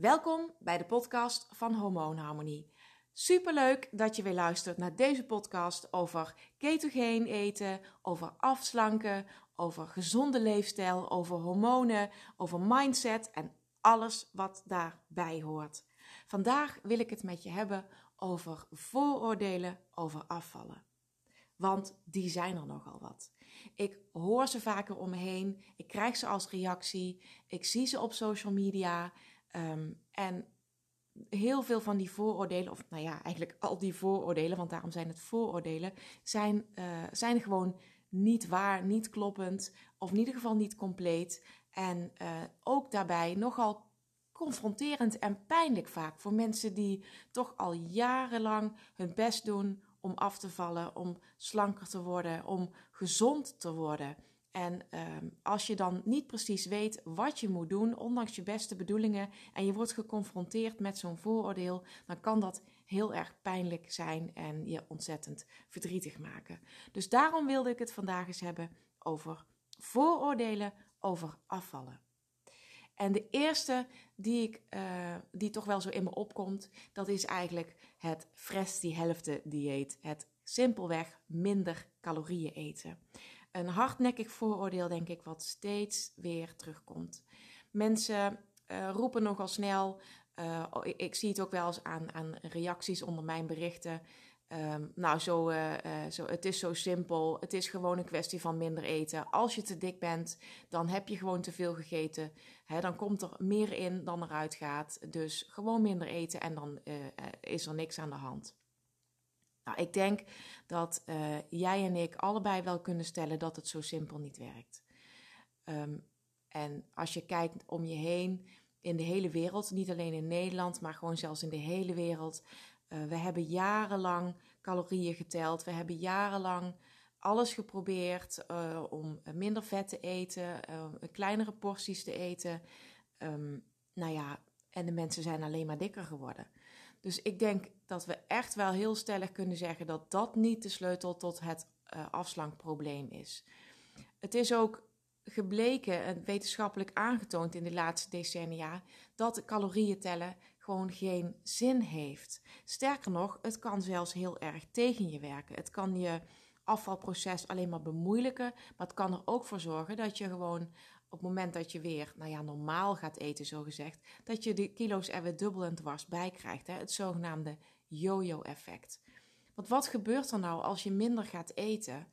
Welkom bij de podcast van Hormoonharmonie. Superleuk dat je weer luistert naar deze podcast over ketogeen eten, over afslanken, over gezonde leefstijl, over hormonen, over mindset en alles wat daarbij hoort. Vandaag wil ik het met je hebben over vooroordelen over afvallen. Want die zijn er nogal wat. Ik hoor ze vaker om me heen. Ik krijg ze als reactie. Ik zie ze op social media. Ehm, en heel veel van die vooroordelen, of nou ja, eigenlijk al die vooroordelen, want daarom zijn het vooroordelen, zijn, uh, zijn gewoon niet waar, niet kloppend, of in ieder geval niet compleet. En uh, ook daarbij nogal confronterend en pijnlijk vaak voor mensen die toch al jarenlang hun best doen om af te vallen, om slanker te worden, om gezond te worden. En ehm, als je dan niet precies weet wat je moet doen, ondanks je beste bedoelingen, en je wordt geconfronteerd met zo'n vooroordeel, dan kan dat heel erg pijnlijk zijn en je ontzettend verdrietig maken. Dus daarom wilde ik het vandaag eens hebben over vooroordelen over afvallen. En de eerste die, ik, uh, die toch wel zo in me opkomt, dat is eigenlijk het Fresh die helfte dieet. Het simpelweg minder calorieën eten. Een hardnekkig vooroordeel, denk ik, wat steeds weer terugkomt. Mensen uh, roepen nogal snel, uh, ik zie het ook wel eens aan, aan reacties onder mijn berichten. Um, nou, zo, uh, zo, het is zo simpel. Het is gewoon een kwestie van minder eten. Als je te dik bent, dan heb je gewoon te veel gegeten. Dan komt er meer in dan eruit gaat. Dus gewoon minder eten en dan is er niks aan de hand. Nou, ik denk dat jij en ik allebei wel kunnen stellen dat het zo simpel niet werkt. Um, en als je kijkt om je heen in de hele wereld, niet alleen in Nederland, maar gewoon zelfs in de hele wereld, uh, we hebben jarenlang calorieën geteld. We hebben jarenlang alles geprobeerd uh, om minder vet te eten, kleinere porties te eten. Um, nou ja, en de mensen zijn alleen maar dikker geworden. Dus ik denk dat we echt wel heel stellig kunnen zeggen dat dat niet de sleutel tot het afslankprobleem is. Het is ook gebleken en wetenschappelijk aangetoond in de laatste decennia dat calorieën tellen gewoon geen zin heeft. Sterker nog, het kan zelfs heel erg tegen je werken. Het kan je afvalproces alleen maar bemoeilijken, maar het kan er ook voor zorgen dat je gewoon op het moment dat je weer, nou ja, normaal gaat eten, zo gezegd, dat je de kilo's er weer dubbel en dwars bij krijgt. Hè? Het zogenaamde yo-yo-effect. Want wat gebeurt er nou als je minder gaat eten?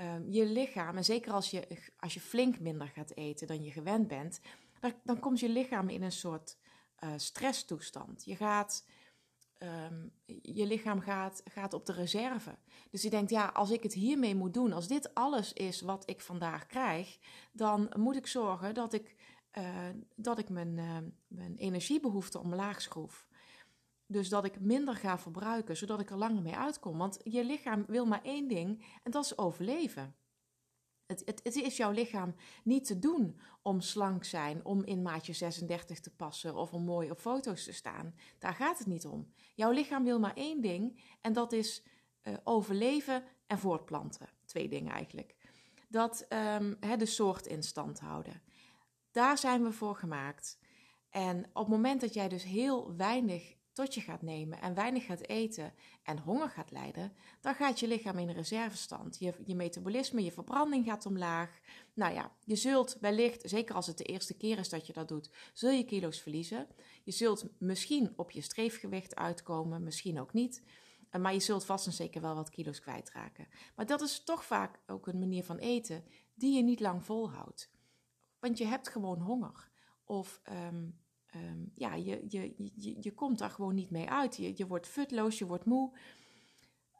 Um, je lichaam, en zeker als je, als je flink minder gaat eten dan je gewend bent, dan, dan komt je lichaam in een soort uh, stresstoestand. Je gaat, um, je lichaam gaat, gaat op de reserve. Dus je denkt, ja, als ik het hiermee moet doen, als dit alles is wat ik vandaag krijg, dan moet ik zorgen dat ik, uh, dat ik mijn, uh, mijn energiebehoefte omlaag schroef. Dus dat ik minder ga verbruiken, zodat ik er langer mee uitkom. Want je lichaam wil maar één ding en dat is overleven. Het, het, is jouw lichaam niet te doen om slank zijn, om in maatje 36 te passen of om mooi op foto's te staan. Daar gaat het niet om. Jouw lichaam wil maar één ding en dat is uh, overleven en voortplanten. Twee dingen eigenlijk. Dat um, de soort in stand houden. Daar zijn we voor gemaakt. En op het moment dat jij dus heel weinig tot je gaat nemen en weinig gaat eten en honger gaat lijden, dan gaat je lichaam in reservestand. Je, je metabolisme, je verbranding gaat omlaag. Nou ja, je zult wellicht, zeker als het de eerste keer is dat je dat doet, zul je kilo's verliezen. Je zult misschien op je streefgewicht uitkomen, misschien ook niet. Maar je zult vast en zeker wel wat kilo's kwijtraken. Maar dat is toch vaak ook een manier van eten die je niet lang volhoudt. Want je hebt gewoon honger. Of um, um, ja, je, je, je, je komt daar gewoon niet mee uit. Je, je wordt futloos, je wordt moe.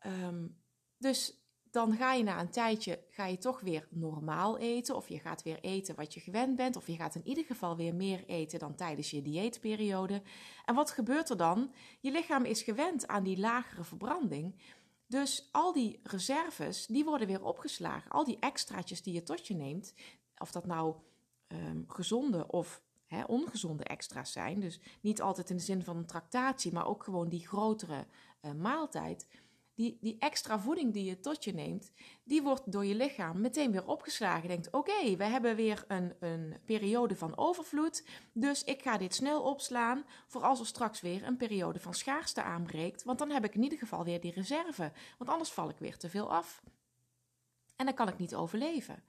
Um, dus dan ga je na een tijdje ga je toch weer normaal eten. Of je gaat weer eten wat je gewend bent. Of je gaat in ieder geval weer meer eten dan tijdens je dieetperiode. En wat gebeurt er dan? Je lichaam is gewend aan die lagere verbranding. Dus al die reserves, die worden weer opgeslagen. Al die extraatjes die je tot je neemt, of dat nou um, gezonde of hè, ongezonde extra's zijn. Dus niet altijd in de zin van een tractatie, maar ook gewoon die grotere uh, maaltijd. die, die extra voeding die je tot je neemt, die wordt door je lichaam meteen weer opgeslagen. Je denkt, oké, we hebben weer een, een periode van overvloed, dus ik ga dit snel opslaan voor als er straks weer een periode van schaarste aanbreekt, want dan heb ik in ieder geval weer die reserve, want anders val ik weer te veel af. En dan kan ik niet overleven.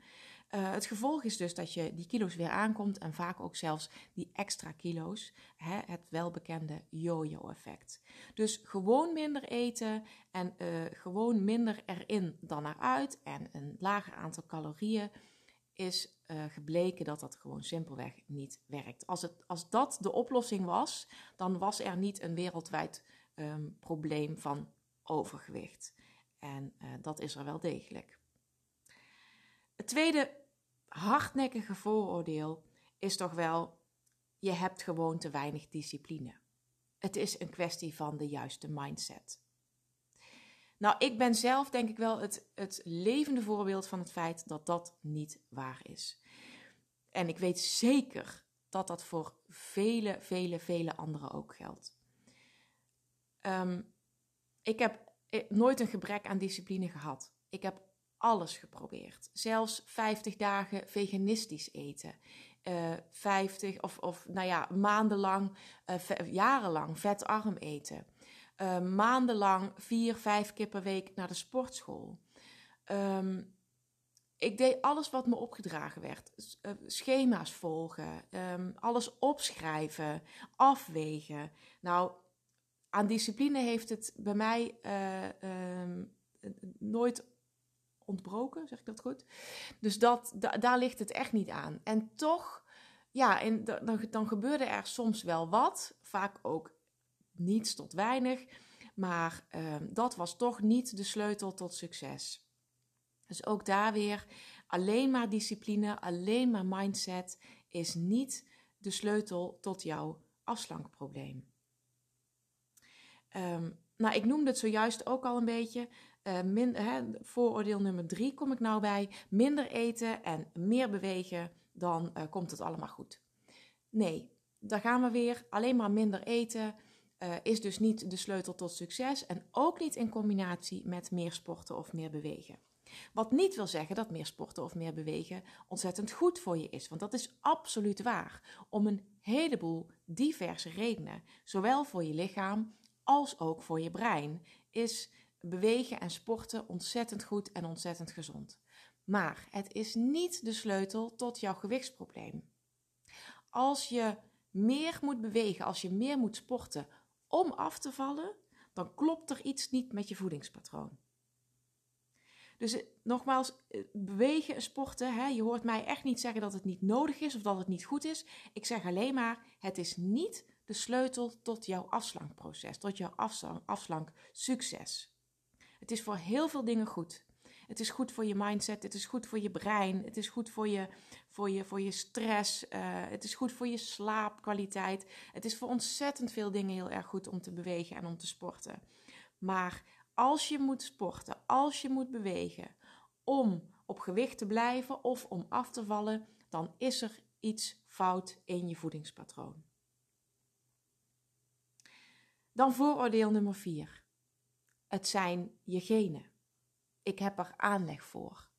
Uh, het gevolg is dus dat je die kilo's weer aankomt en vaak ook zelfs die extra kilo's, hè, het welbekende yo-yo-effect. Dus gewoon minder eten en uh, gewoon minder erin dan eruit en een lager aantal calorieën is uh, gebleken dat dat gewoon simpelweg niet werkt. Als, het, als dat de oplossing was, dan was er niet een wereldwijd um, probleem van overgewicht. En dat is er wel degelijk. Het tweede hardnekkige vooroordeel is toch wel: je hebt gewoon te weinig discipline. Het is een kwestie van de juiste mindset. Nou, ik ben zelf denk ik wel het, het levende voorbeeld van het feit dat dat niet waar is. En ik weet zeker dat dat voor vele, vele, vele anderen ook geldt. Um, ik heb eh, nooit een gebrek aan discipline gehad. Ik heb alles geprobeerd. Zelfs 50 dagen veganistisch eten. Uh, eh, 50 of, of nou ja, maandenlang, uh, jarenlang vetarm eten. Uh, maandenlang vier, vijf keer per week naar de sportschool. Um, ik deed alles wat me opgedragen werd. schema's volgen, um, alles opschrijven, afwegen. Nou, aan discipline heeft het bij mij um, nooit ontbroken, zeg ik dat goed? Dus dat, daar ligt het echt niet aan. En toch, ja, en dan, dan gebeurde er soms wel wat, vaak ook niets tot weinig, maar ehm, dat was toch niet de sleutel tot succes. Dus ook daar weer, alleen maar discipline, alleen maar mindset is niet de sleutel tot jouw afslankprobleem. Um, nou, ik noemde het zojuist ook al een beetje. Min, hè, vooroordeel nummer drie kom ik nou bij. Minder eten en meer bewegen, dan uh, komt het allemaal goed. Nee, daar gaan we weer. Alleen maar minder eten uh, is dus niet de sleutel tot succes. En ook niet in combinatie met meer sporten of meer bewegen. Wat niet wil zeggen dat meer sporten of meer bewegen ontzettend goed voor je is. Want dat is absoluut waar. Om een heleboel diverse redenen. Zowel voor je lichaam als ook voor je brein is bewegen en sporten ontzettend goed en ontzettend gezond. Maar het is niet de sleutel tot jouw gewichtsprobleem. Als je meer moet bewegen, als je meer moet sporten om af te vallen, dan klopt er iets niet met je voedingspatroon. Dus eh, nogmaals, eh, bewegen en sporten. Hè, je hoort mij echt niet zeggen dat het niet nodig is of dat het niet goed is. Ik zeg alleen maar, het is niet de sleutel tot jouw afslankproces, tot jouw afslank, succes. Het is voor heel veel dingen goed. Het is goed voor je mindset, het is goed voor je brein, het is goed voor je, voor je, voor je stress, uh, het is goed voor je slaapkwaliteit. Het is voor ontzettend veel dingen heel erg goed om te bewegen en om te sporten. Maar als je moet sporten, als je moet bewegen om op gewicht te blijven of om af te vallen, dan is er iets fout in je voedingspatroon. Dan vooroordeel nummer 4. Het zijn je genen. Ik heb er aanleg voor.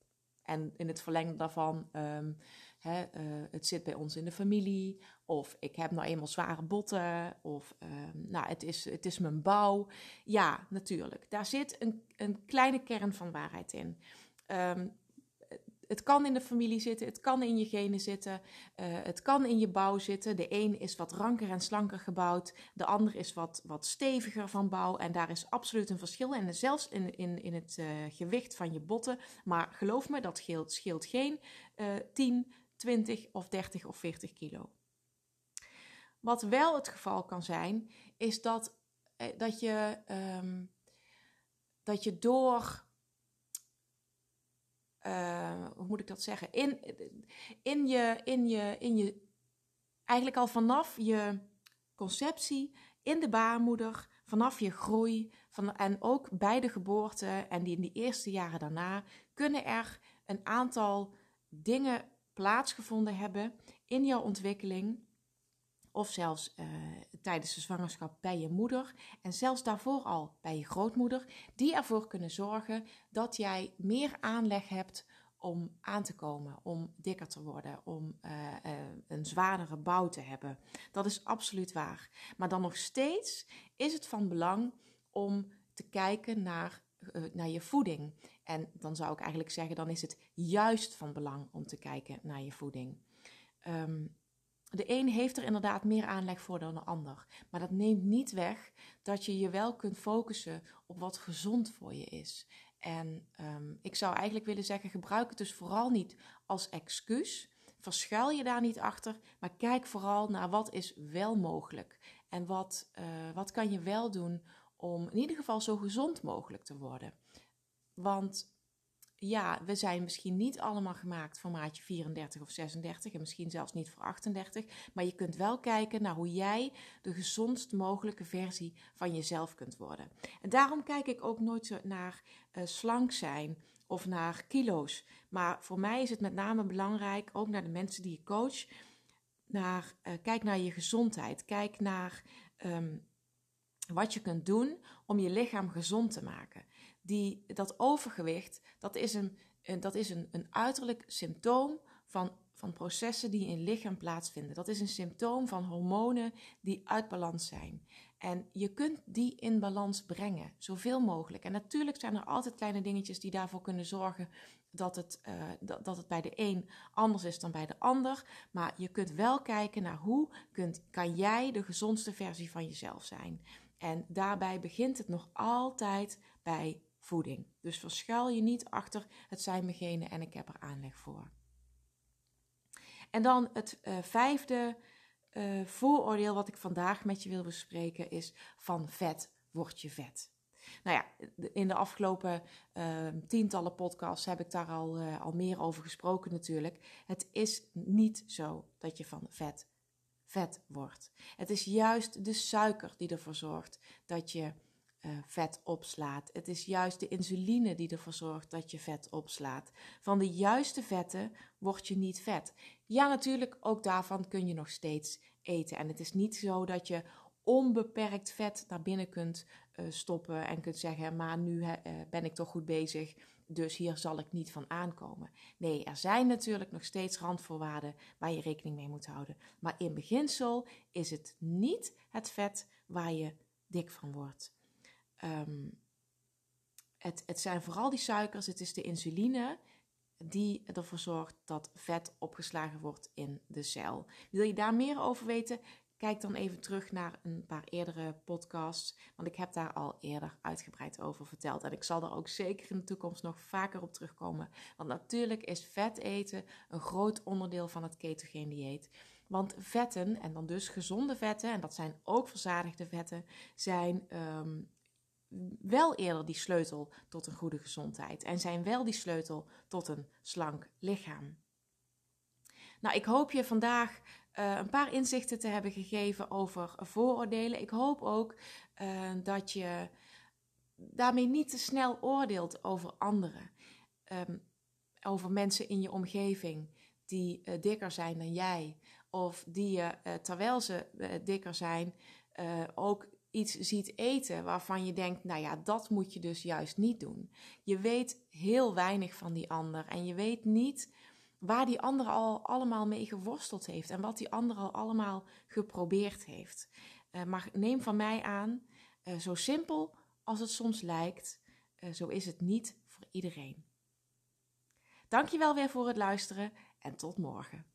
En in het verlengde daarvan, hè, uh, het zit bij ons in de familie, of ik heb nou eenmaal zware botten, of um, nou, het, is, het is mijn bouw. Ja, natuurlijk. Daar zit een, een kleine kern van waarheid in. Um, het kan in de familie zitten, het kan in je genen zitten, uh, het kan in je bouw zitten. De een is wat ranker en slanker gebouwd, de ander is wat, wat steviger van bouw. En daar is absoluut een verschil. En zelfs in, in, in het uh, gewicht van je botten. Maar geloof me, dat scheelt, scheelt geen uh, 10, 20 of 30 of 40 kilo. Wat wel het geval kan zijn, is dat, eh, dat, je, um, dat je door uh, hoe moet ik dat zeggen? In, in, je, in, je, in je, eigenlijk al vanaf je conceptie in de baarmoeder, vanaf je groei van, en ook bij de geboorte en die in die eerste jaren daarna, kunnen er een aantal dingen plaatsgevonden hebben in jouw ontwikkeling. Of zelfs uh, tijdens de zwangerschap bij je moeder en zelfs daarvoor al bij je grootmoeder, die ervoor kunnen zorgen dat jij meer aanleg hebt om aan te komen, om dikker te worden, om uh, uh, een zwaardere bouw te hebben. Dat is absoluut waar. Maar dan nog steeds is het van belang om te kijken naar, uh, naar je voeding. En dan zou ik eigenlijk zeggen, dan is het juist van belang om te kijken naar je voeding. Um, de een heeft er inderdaad meer aanleg voor dan de ander. Maar dat neemt niet weg dat je je wel kunt focussen op wat gezond voor je is. En um, ik zou eigenlijk willen zeggen: gebruik het dus vooral niet als excuus. Verschuil je daar niet achter, maar kijk vooral naar wat is wel mogelijk. En wat, uh, wat kan je wel doen om in ieder geval zo gezond mogelijk te worden. Want ja, we zijn misschien niet allemaal gemaakt voor maatje 34 of 36 en misschien zelfs niet voor 38, maar je kunt wel kijken naar hoe jij de gezondst mogelijke versie van jezelf kunt worden. En daarom kijk ik ook nooit zo naar uh, slank zijn of naar kilo's, maar voor mij is het met name belangrijk, ook naar de mensen die je coach, naar, uh, kijk naar je gezondheid, kijk naar um, wat je kunt doen om je lichaam gezond te maken die, dat overgewicht, dat is, een, dat is een, een uiterlijk symptoom van, van processen die in lichaam plaatsvinden. Dat is een symptoom van hormonen die uit balans zijn. En je kunt die in balans brengen, zoveel mogelijk. En natuurlijk zijn er altijd kleine dingetjes die daarvoor kunnen zorgen dat het, uh, dat, dat het bij de een anders is dan bij de ander. Maar je kunt wel kijken naar hoe kunt, kan jij de gezondste versie van jezelf zijn. En daarbij begint het nog altijd bij voeding. Dus verschuil je niet achter het zijn mijn en ik heb er aanleg voor. En dan het uh, vijfde uh, vooroordeel wat ik vandaag met je wil bespreken is van vet word je vet. Nou ja, in de afgelopen uh, tientallen podcasts heb ik daar al, al meer over gesproken natuurlijk. Het is niet zo dat je van vet vet wordt. Het is juist de suiker die ervoor zorgt dat je uh, vet opslaat. Het is juist de insuline die ervoor zorgt dat je vet opslaat. Van de juiste vetten word je niet vet. Ja, natuurlijk, ook daarvan kun je nog steeds eten. En het is niet zo dat je onbeperkt vet naar binnen kunt uh, stoppen en kunt zeggen: Maar nu uh, ben ik toch goed bezig, dus hier zal ik niet van aankomen. Nee, er zijn natuurlijk nog steeds randvoorwaarden waar je rekening mee moet houden. Maar in beginsel is het niet het vet waar je dik van wordt. Um, het, het zijn vooral die suikers, het is de insuline die ervoor zorgt dat vet opgeslagen wordt in de cel. Wil je daar meer over weten? Kijk dan even terug naar een paar eerdere podcasts, want ik heb daar al eerder uitgebreid over verteld. En ik zal er ook zeker in de toekomst nog vaker op terugkomen. Want natuurlijk is vet eten een groot onderdeel van het ketogeen dieet. Want vetten, en dan dus gezonde vetten, en dat zijn ook verzadigde vetten, zijn um, wel eerder die sleutel tot een goede gezondheid en zijn wel die sleutel tot een slank lichaam. Nou, ik hoop je vandaag uh, een paar inzichten te hebben gegeven over vooroordelen. Ik hoop ook uh, dat je daarmee niet te snel oordeelt over anderen. Um, over mensen in je omgeving die uh, dikker zijn dan jij. Of die je, terwijl ze dikker zijn, ook iets ziet eten waarvan je denkt, nou ja, dat moet je dus juist niet doen. Je weet heel weinig van die ander en je weet niet waar die ander al allemaal mee geworsteld heeft en wat die ander al allemaal geprobeerd heeft. Uh, maar neem van mij aan, uh, zo simpel als het soms lijkt, uh, zo is het niet voor iedereen. Dankjewel weer voor het luisteren en tot morgen.